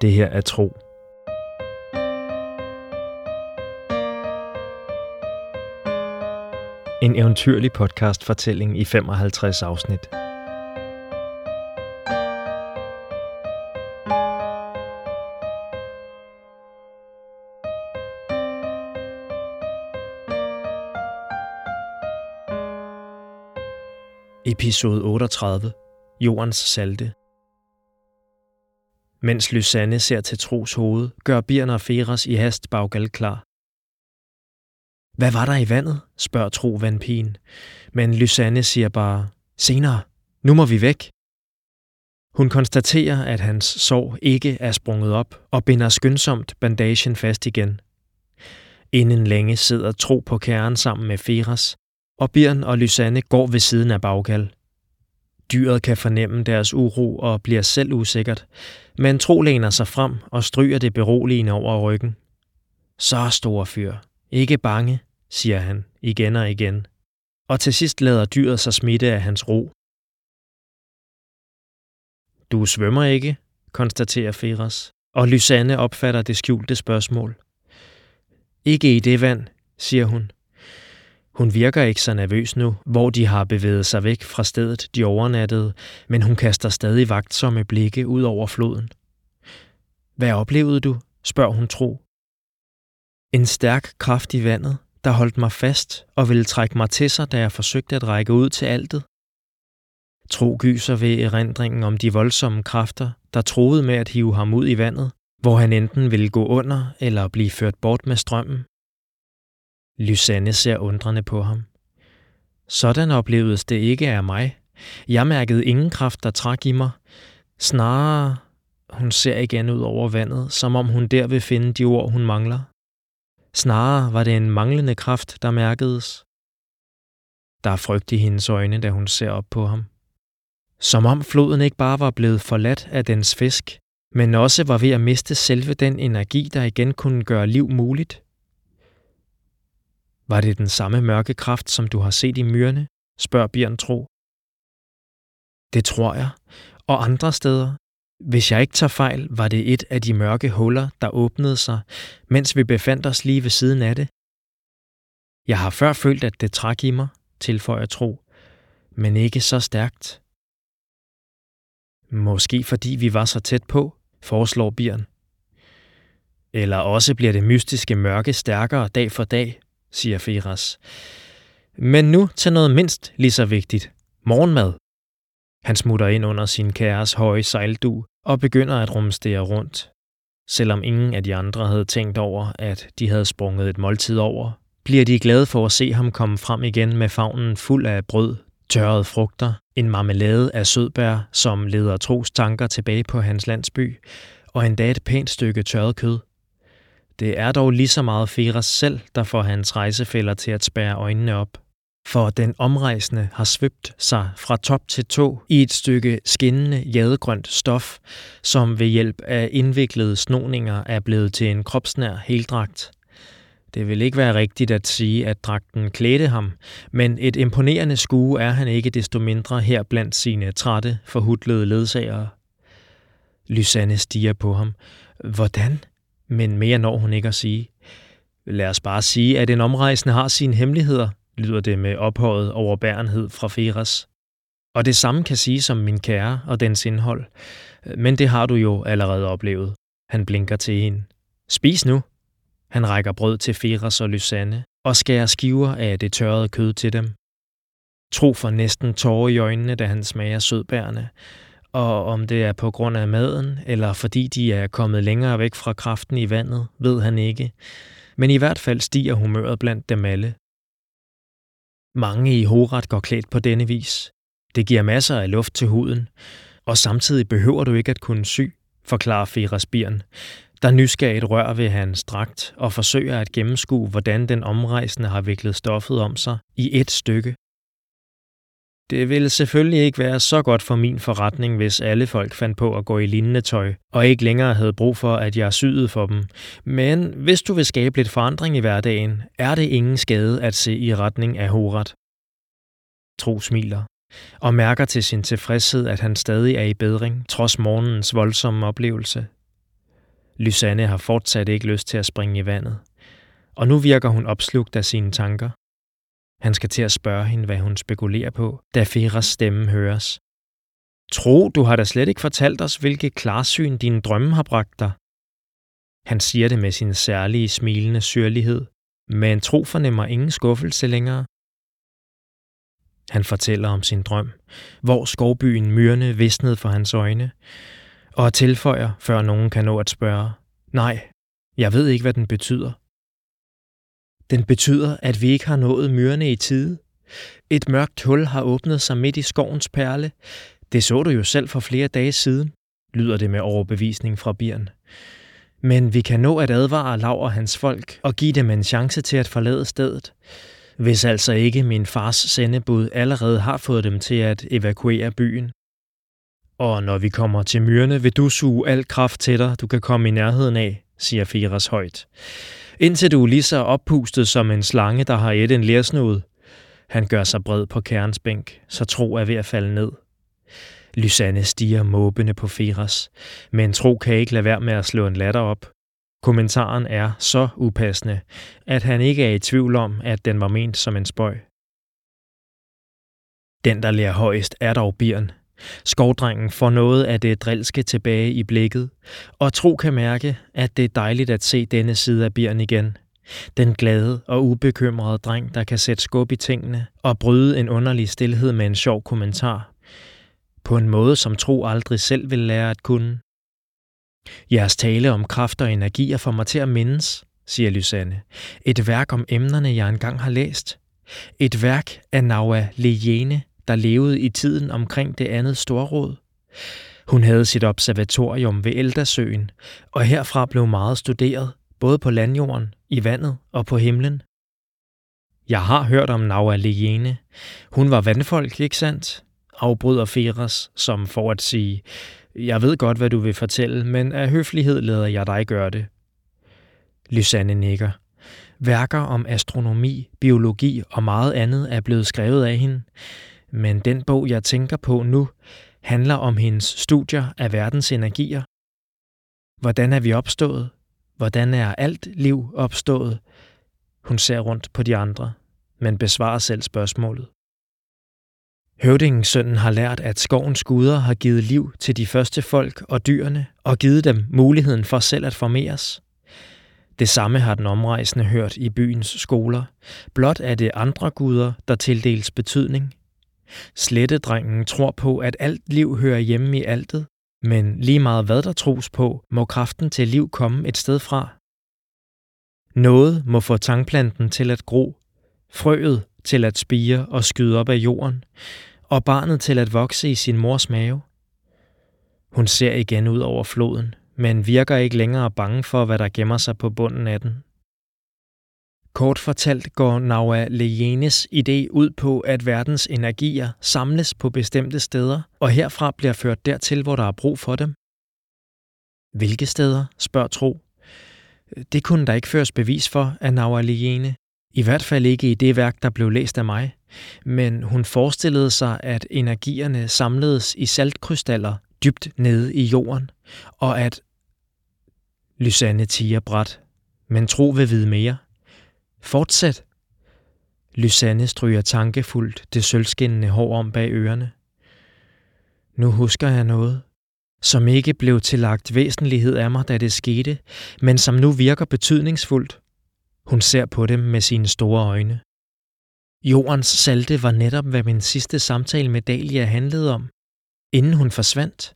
Det her er tro. En eventyrlig podcast-fortælling i 55 afsnit. Episode 38. Jordens salte. Mens Lysanne ser til Tros hoved, gør Birn og Feras i hast baggal klar. Hvad var der i vandet? spørger Tro vandpigen. Men Lysanne siger bare, senere, nu må vi væk. Hun konstaterer, at hans sår ikke er sprunget op, og binder skyndsomt bandagen fast igen. Inden længe sidder Tro på kæren sammen med Feras, og Birn og Lysanne går ved siden af baggal. Dyret kan fornemme deres uro og bliver selv usikkert, men Tro læner sig frem og stryger det beroligende over ryggen. Så store fyr. Ikke bange, siger han igen og igen. Og til sidst lader dyret sig smitte af hans ro. Du svømmer ikke, konstaterer Feras, og Lysanne opfatter det skjulte spørgsmål. Ikke i det vand, siger hun. Hun virker ikke så nervøs nu, hvor de har bevæget sig væk fra stedet, de overnattede, men hun kaster stadig vagtsomme blikke ud over floden. Hvad oplevede du? spørger hun tro. En stærk kraft i vandet, der holdt mig fast og ville trække mig til sig, da jeg forsøgte at række ud til altet. Tro gyser ved erindringen om de voldsomme kræfter, der troede med at hive ham ud i vandet, hvor han enten ville gå under eller blive ført bort med strømmen. Lysanne ser undrende på ham. Sådan oplevedes det ikke af mig. Jeg mærkede ingen kraft, der trak i mig. Snarere, hun ser igen ud over vandet, som om hun der vil finde de ord, hun mangler. Snarere var det en manglende kraft, der mærkedes. Der er frygt i hendes øjne, da hun ser op på ham. Som om floden ikke bare var blevet forladt af dens fisk, men også var ved at miste selve den energi, der igen kunne gøre liv muligt. Var det den samme mørke kraft, som du har set i myrene? spørger Bjørn Tro. Det tror jeg. Og andre steder. Hvis jeg ikke tager fejl, var det et af de mørke huller, der åbnede sig, mens vi befandt os lige ved siden af det. Jeg har før følt, at det trak i mig, tilføjer Tro, men ikke så stærkt. Måske fordi vi var så tæt på, foreslår Bjørn. Eller også bliver det mystiske mørke stærkere dag for dag, siger Feras. Men nu til noget mindst lige så vigtigt. Morgenmad. Han smutter ind under sin kæres høje sejldu og begynder at rumstere rundt. Selvom ingen af de andre havde tænkt over, at de havde sprunget et måltid over, bliver de glade for at se ham komme frem igen med favnen fuld af brød, tørrede frugter, en marmelade af sødbær, som leder Tros tanker tilbage på hans landsby, og endda et pænt stykke tørret kød. Det er dog lige så meget Feras selv, der får hans rejsefælder til at spære øjnene op. For den omrejsende har svøbt sig fra top til tå i et stykke skinnende jadegrønt stof, som ved hjælp af indviklede snoninger er blevet til en kropsnær heldragt. Det vil ikke være rigtigt at sige, at dragten klædte ham, men et imponerende skue er han ikke desto mindre her blandt sine trætte, forhudlede ledsagere. Lysanne stiger på ham. Hvordan? Men mere når hun ikke at sige. Lad os bare sige, at en omrejsende har sine hemmeligheder, lyder det med ophøjet overbærenhed fra Feras. Og det samme kan sige som min kære og dens indhold. Men det har du jo allerede oplevet. Han blinker til hende. Spis nu. Han rækker brød til Feras og Lysanne og skærer skiver af det tørrede kød til dem. Tro for næsten tårer i øjnene, da han smager sødbærne, og om det er på grund af maden, eller fordi de er kommet længere væk fra kraften i vandet, ved han ikke. Men i hvert fald stiger humøret blandt dem alle. Mange i Horat går klædt på denne vis. Det giver masser af luft til huden, og samtidig behøver du ikke at kunne sy, forklarer Feras Birn, der nysgerrigt rør ved hans dragt og forsøger at gennemskue, hvordan den omrejsende har viklet stoffet om sig i et stykke det ville selvfølgelig ikke være så godt for min forretning, hvis alle folk fandt på at gå i lignende tøj, og ikke længere havde brug for, at jeg syede for dem. Men hvis du vil skabe lidt forandring i hverdagen, er det ingen skade at se i retning af Horat. Tro smiler og mærker til sin tilfredshed, at han stadig er i bedring, trods morgenens voldsomme oplevelse. Lysanne har fortsat ikke lyst til at springe i vandet, og nu virker hun opslugt af sine tanker. Han skal til at spørge hende, hvad hun spekulerer på, da Feras stemme høres. Tro, du har da slet ikke fortalt os, hvilke klarsyn dine drømme har bragt dig. Han siger det med sin særlige smilende syrlighed, men Tro fornemmer ingen skuffelse længere. Han fortæller om sin drøm, hvor skovbyen Myrne visnede for hans øjne, og tilføjer, før nogen kan nå at spørge, nej, jeg ved ikke, hvad den betyder. Den betyder, at vi ikke har nået myrerne i tide. Et mørkt hul har åbnet sig midt i skovens perle. Det så du jo selv for flere dage siden, lyder det med overbevisning fra Birn. Men vi kan nå at advare Lav og hans folk og give dem en chance til at forlade stedet. Hvis altså ikke min fars sendebud allerede har fået dem til at evakuere byen. Og når vi kommer til myrene, vil du suge al kraft til dig, du kan komme i nærheden af, siger Firas højt. Indtil du er lige så oppustet som en slange, der har et en lærsnude. Han gør sig bred på kærens bænk, så tro er ved at falde ned. Lysanne stiger måbende på Firas, men Tro kan ikke lade være med at slå en latter op. Kommentaren er så upassende, at han ikke er i tvivl om, at den var ment som en spøj. Den, der lærer højst, er dog Birn. Skovdrengen får noget af det drilske tilbage i blikket, og Tro kan mærke, at det er dejligt at se denne side af Bjørn igen. Den glade og ubekymrede dreng, der kan sætte skub i tingene og bryde en underlig stillhed med en sjov kommentar på en måde, som Tro aldrig selv vil lære at kunne. Jeres tale om kraft og energier får mig til at mindes, siger Lysanne. Et værk om emnerne, jeg engang har læst. Et værk af Naua Lejene, der levede i tiden omkring det andet storråd. Hun havde sit observatorium ved Eldasøen, og herfra blev meget studeret, både på landjorden, i vandet og på himlen. Jeg har hørt om Naua Alejene. Hun var vandfolk, ikke sandt? afbryder Feras, som for at sige, jeg ved godt, hvad du vil fortælle, men af høflighed lader jeg dig gøre det. Lysanne nikker. Værker om astronomi, biologi og meget andet er blevet skrevet af hende, men den bog, jeg tænker på nu, handler om hendes studier af verdens energier. Hvordan er vi opstået? Hvordan er alt liv opstået? Hun ser rundt på de andre, men besvarer selv spørgsmålet. Høvdingens har lært, at skovens guder har givet liv til de første folk og dyrene og givet dem muligheden for selv at formeres. Det samme har den omrejsende hørt i byens skoler. Blot er det andre guder, der tildeles betydning. Slettedrengen tror på, at alt liv hører hjemme i altet, men lige meget hvad der tros på, må kraften til liv komme et sted fra. Noget må få tangplanten til at gro, frøet til at spire og skyde op af jorden, og barnet til at vokse i sin mors mave. Hun ser igen ud over floden, men virker ikke længere bange for, hvad der gemmer sig på bunden af den. Kort fortalt går Naua Lejenes idé ud på, at verdens energier samles på bestemte steder, og herfra bliver ført dertil, hvor der er brug for dem. Hvilke steder, spørger Tro. Det kunne der ikke føres bevis for af Naua Lejene. I hvert fald ikke i det værk, der blev læst af mig. Men hun forestillede sig, at energierne samledes i saltkrystaller dybt nede i jorden, og at Lysanne tiger bræt, men tro vil vide mere. Fortsæt. Lysanne stryger tankefuldt det sølvskinnende hår om bag ørerne. Nu husker jeg noget, som ikke blev tillagt væsentlighed af mig, da det skete, men som nu virker betydningsfuldt. Hun ser på dem med sine store øjne. Jordens salte var netop, hvad min sidste samtale med Dalia handlede om, inden hun forsvandt.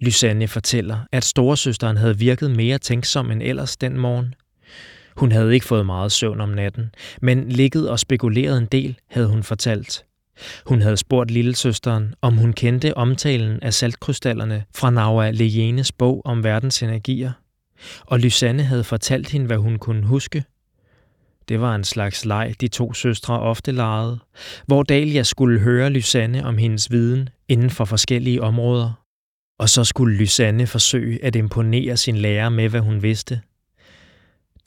Lysanne fortæller, at storesøsteren havde virket mere tænksom end ellers den morgen. Hun havde ikke fået meget søvn om natten, men ligget og spekuleret en del, havde hun fortalt. Hun havde spurgt lillesøsteren, om hun kendte omtalen af saltkrystallerne fra Naua Lejenes bog om verdens energier. Og Lysanne havde fortalt hende, hvad hun kunne huske. Det var en slags leg, de to søstre ofte legede, hvor Dalia skulle høre Lysanne om hendes viden inden for forskellige områder. Og så skulle Lysanne forsøge at imponere sin lærer med, hvad hun vidste.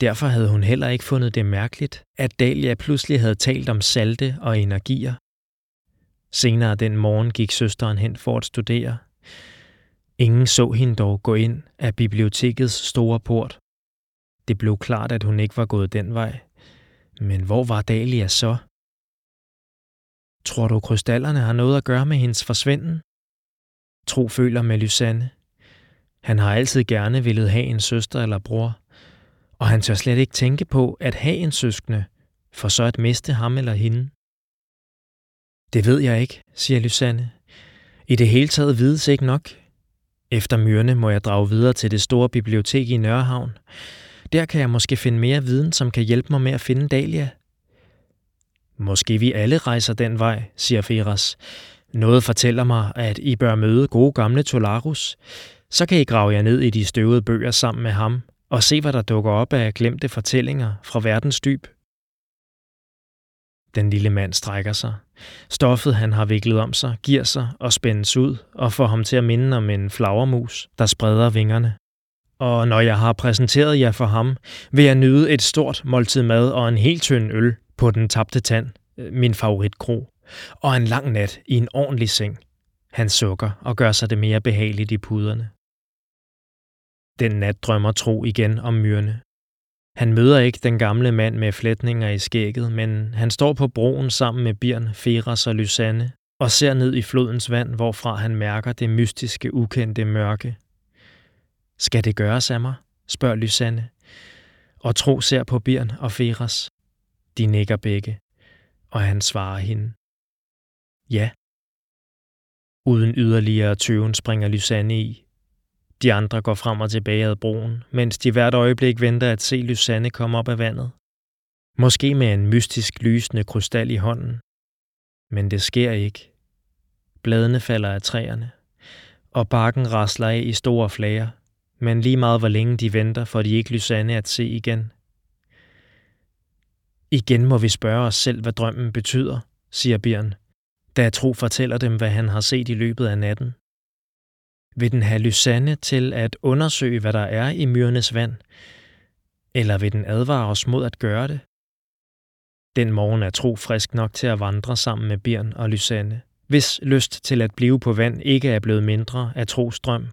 Derfor havde hun heller ikke fundet det mærkeligt, at Dalia pludselig havde talt om salte og energier. Senere den morgen gik søsteren hen for at studere. Ingen så hende dog gå ind af bibliotekets store port. Det blev klart, at hun ikke var gået den vej. Men hvor var Dalia så? Tror du, krystallerne har noget at gøre med hendes forsvinden? Tro føler med Lysanne. Han har altid gerne ville have en søster eller bror, og han tør slet ikke tænke på at have en søskende, for så at miste ham eller hende. Det ved jeg ikke, siger Lysanne. I det hele taget vides ikke nok. Efter myrne må jeg drage videre til det store bibliotek i Nørrehavn. Der kan jeg måske finde mere viden, som kan hjælpe mig med at finde Dalia. Måske vi alle rejser den vej, siger Feras. Noget fortæller mig, at I bør møde gode gamle Tolarus. Så kan I grave jer ned i de støvede bøger sammen med ham og se, hvad der dukker op af glemte fortællinger fra verdens dyb. Den lille mand strækker sig. Stoffet, han har viklet om sig, giver sig og spændes ud og får ham til at minde om en flagermus, der spreder vingerne. Og når jeg har præsenteret jer for ham, vil jeg nyde et stort måltid mad og en helt tynd øl på den tabte tand, øh, min favoritkro, og en lang nat i en ordentlig seng. Han sukker og gør sig det mere behageligt i puderne. Den nat drømmer Tro igen om myrene. Han møder ikke den gamle mand med flætninger i skægget, men han står på broen sammen med Birn, Feras og Lysanne og ser ned i flodens vand, hvorfra han mærker det mystiske, ukendte mørke. Skal det gøres af mig? spørger Lysanne. Og Tro ser på Birn og Feras. De nikker begge, og han svarer hende. Ja. Uden yderligere tøven springer Lysanne i, de andre går frem og tilbage ad broen, mens de hvert øjeblik venter at se Lysanne komme op af vandet. Måske med en mystisk lysende krystal i hånden. Men det sker ikke. Bladene falder af træerne, og bakken rasler af i store flager, men lige meget hvor længe de venter, får de ikke Lysanne at se igen. Igen må vi spørge os selv, hvad drømmen betyder, siger Bjørn, da Tro fortæller dem, hvad han har set i løbet af natten. Vil den have Lysanne til at undersøge, hvad der er i myrenes vand? Eller vil den advare os mod at gøre det? Den morgen er Tro frisk nok til at vandre sammen med Bjørn og Lysanne, hvis lyst til at blive på vand ikke er blevet mindre af Tros drøm.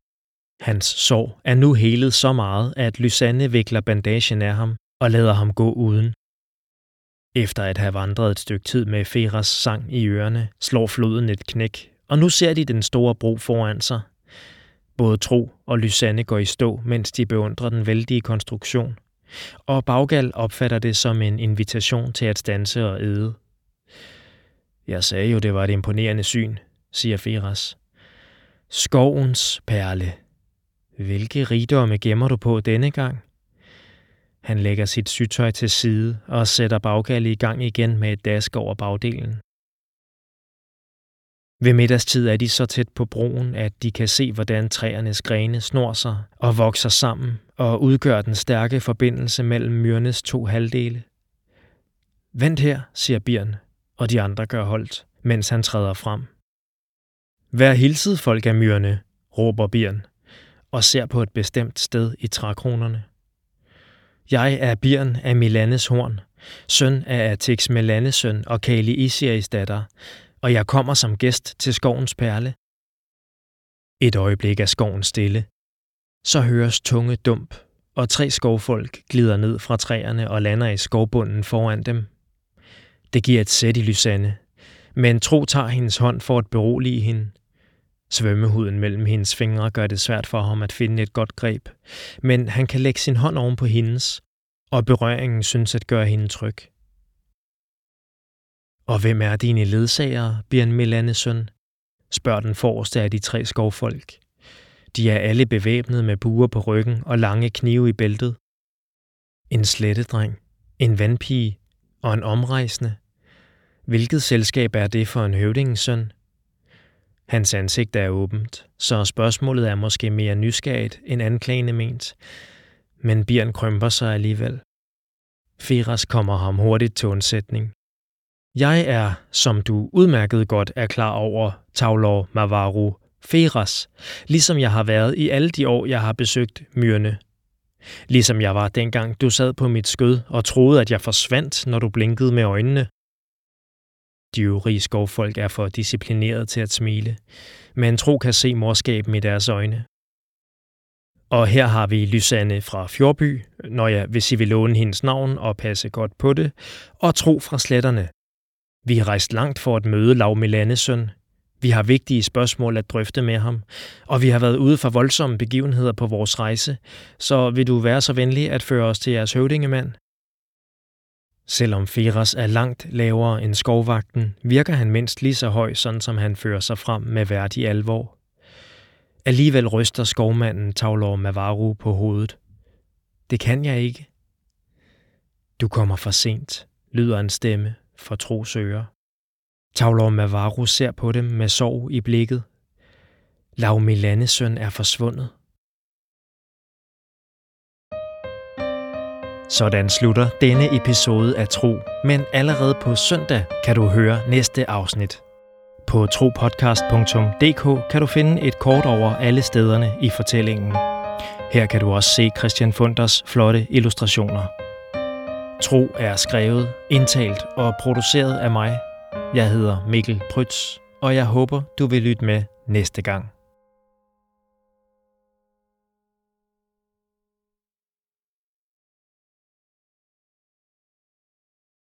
Hans sorg er nu helet så meget, at Lysanne vikler bandagen af ham og lader ham gå uden. Efter at have vandret et stykke tid med Feras sang i ørerne, slår floden et knæk, og nu ser de den store bro foran sig, Både Tro og Lysanne går i stå, mens de beundrer den vældige konstruktion. Og Baggal opfatter det som en invitation til at stanse og æde. Jeg sagde jo, det var et imponerende syn, siger Firas. Skovens perle. Hvilke rigdomme gemmer du på denne gang? Han lægger sit sygtøj til side og sætter Baggal i gang igen med et dask over bagdelen. Ved middagstid er de så tæt på broen, at de kan se, hvordan træernes grene snor sig og vokser sammen og udgør den stærke forbindelse mellem myrnes to halvdele. Vent her, siger Birn, og de andre gør holdt, mens han træder frem. Vær hilset, folk af myrne, råber Birn, og ser på et bestemt sted i trækronerne. Jeg er Birn af Milanes horn, søn af Atix Melanes søn og Kali Isiris datter, og jeg kommer som gæst til skovens perle. Et øjeblik er skoven stille. Så høres tunge dump, og tre skovfolk glider ned fra træerne og lander i skovbunden foran dem. Det giver et sæt i Lysanne, men Tro tager hendes hånd for at berolige hende. Svømmehuden mellem hendes fingre gør det svært for ham at finde et godt greb, men han kan lægge sin hånd oven på hendes, og berøringen synes at gøre hende tryg. Og hvem er dine ledsagere, Bjørn Melandesøn? spørger den forreste af de tre skovfolk. De er alle bevæbnet med buer på ryggen og lange knive i bæltet. En slettedreng, en vandpige og en omrejsende. Hvilket selskab er det for en høvdingens søn? Hans ansigt er åbent, så spørgsmålet er måske mere nysgerrigt end anklagende ment. Men Bjørn krømper sig alligevel. Feras kommer ham hurtigt til undsætning. Jeg er, som du udmærket godt er klar over, Tavlor Mavaru Feras, ligesom jeg har været i alle de år, jeg har besøgt myrne. Ligesom jeg var dengang, du sad på mit skød og troede, at jeg forsvandt, når du blinkede med øjnene. De øvrige skovfolk er for disciplineret til at smile, men tro kan se morskaben i deres øjne, Og her har vi Lysanne fra Fjordby, når jeg, hvis I vil låne hendes navn og passe godt på det, og Tro fra Sletterne. Vi har rejst langt for at møde Lav Milanesøn. Vi har vigtige spørgsmål at drøfte med ham, og vi har været ude for voldsomme begivenheder på vores rejse, så vil du være så venlig at føre os til jeres høvdingemand? Selvom Feras er langt lavere end skovvagten, virker han mindst lige så høj, sådan som han fører sig frem med værdig alvor. Alligevel ryster skovmanden Tavlor Mavaru på hovedet. Det kan jeg ikke. Du kommer for sent, lyder en stemme for trosøger. Tavlor Mavaru ser på dem med sorg i blikket. Lav Milanesøn er forsvundet. Sådan slutter denne episode af Tro, men allerede på søndag kan du høre næste afsnit. På tropodcast.dk kan du finde et kort over alle stederne i fortællingen. Her kan du også se Christian Funders flotte illustrationer. Tro er skrevet, indtalt og produceret af mig. Jeg hedder Mikkel Prytz, og jeg håber, du vil lytte med næste gang.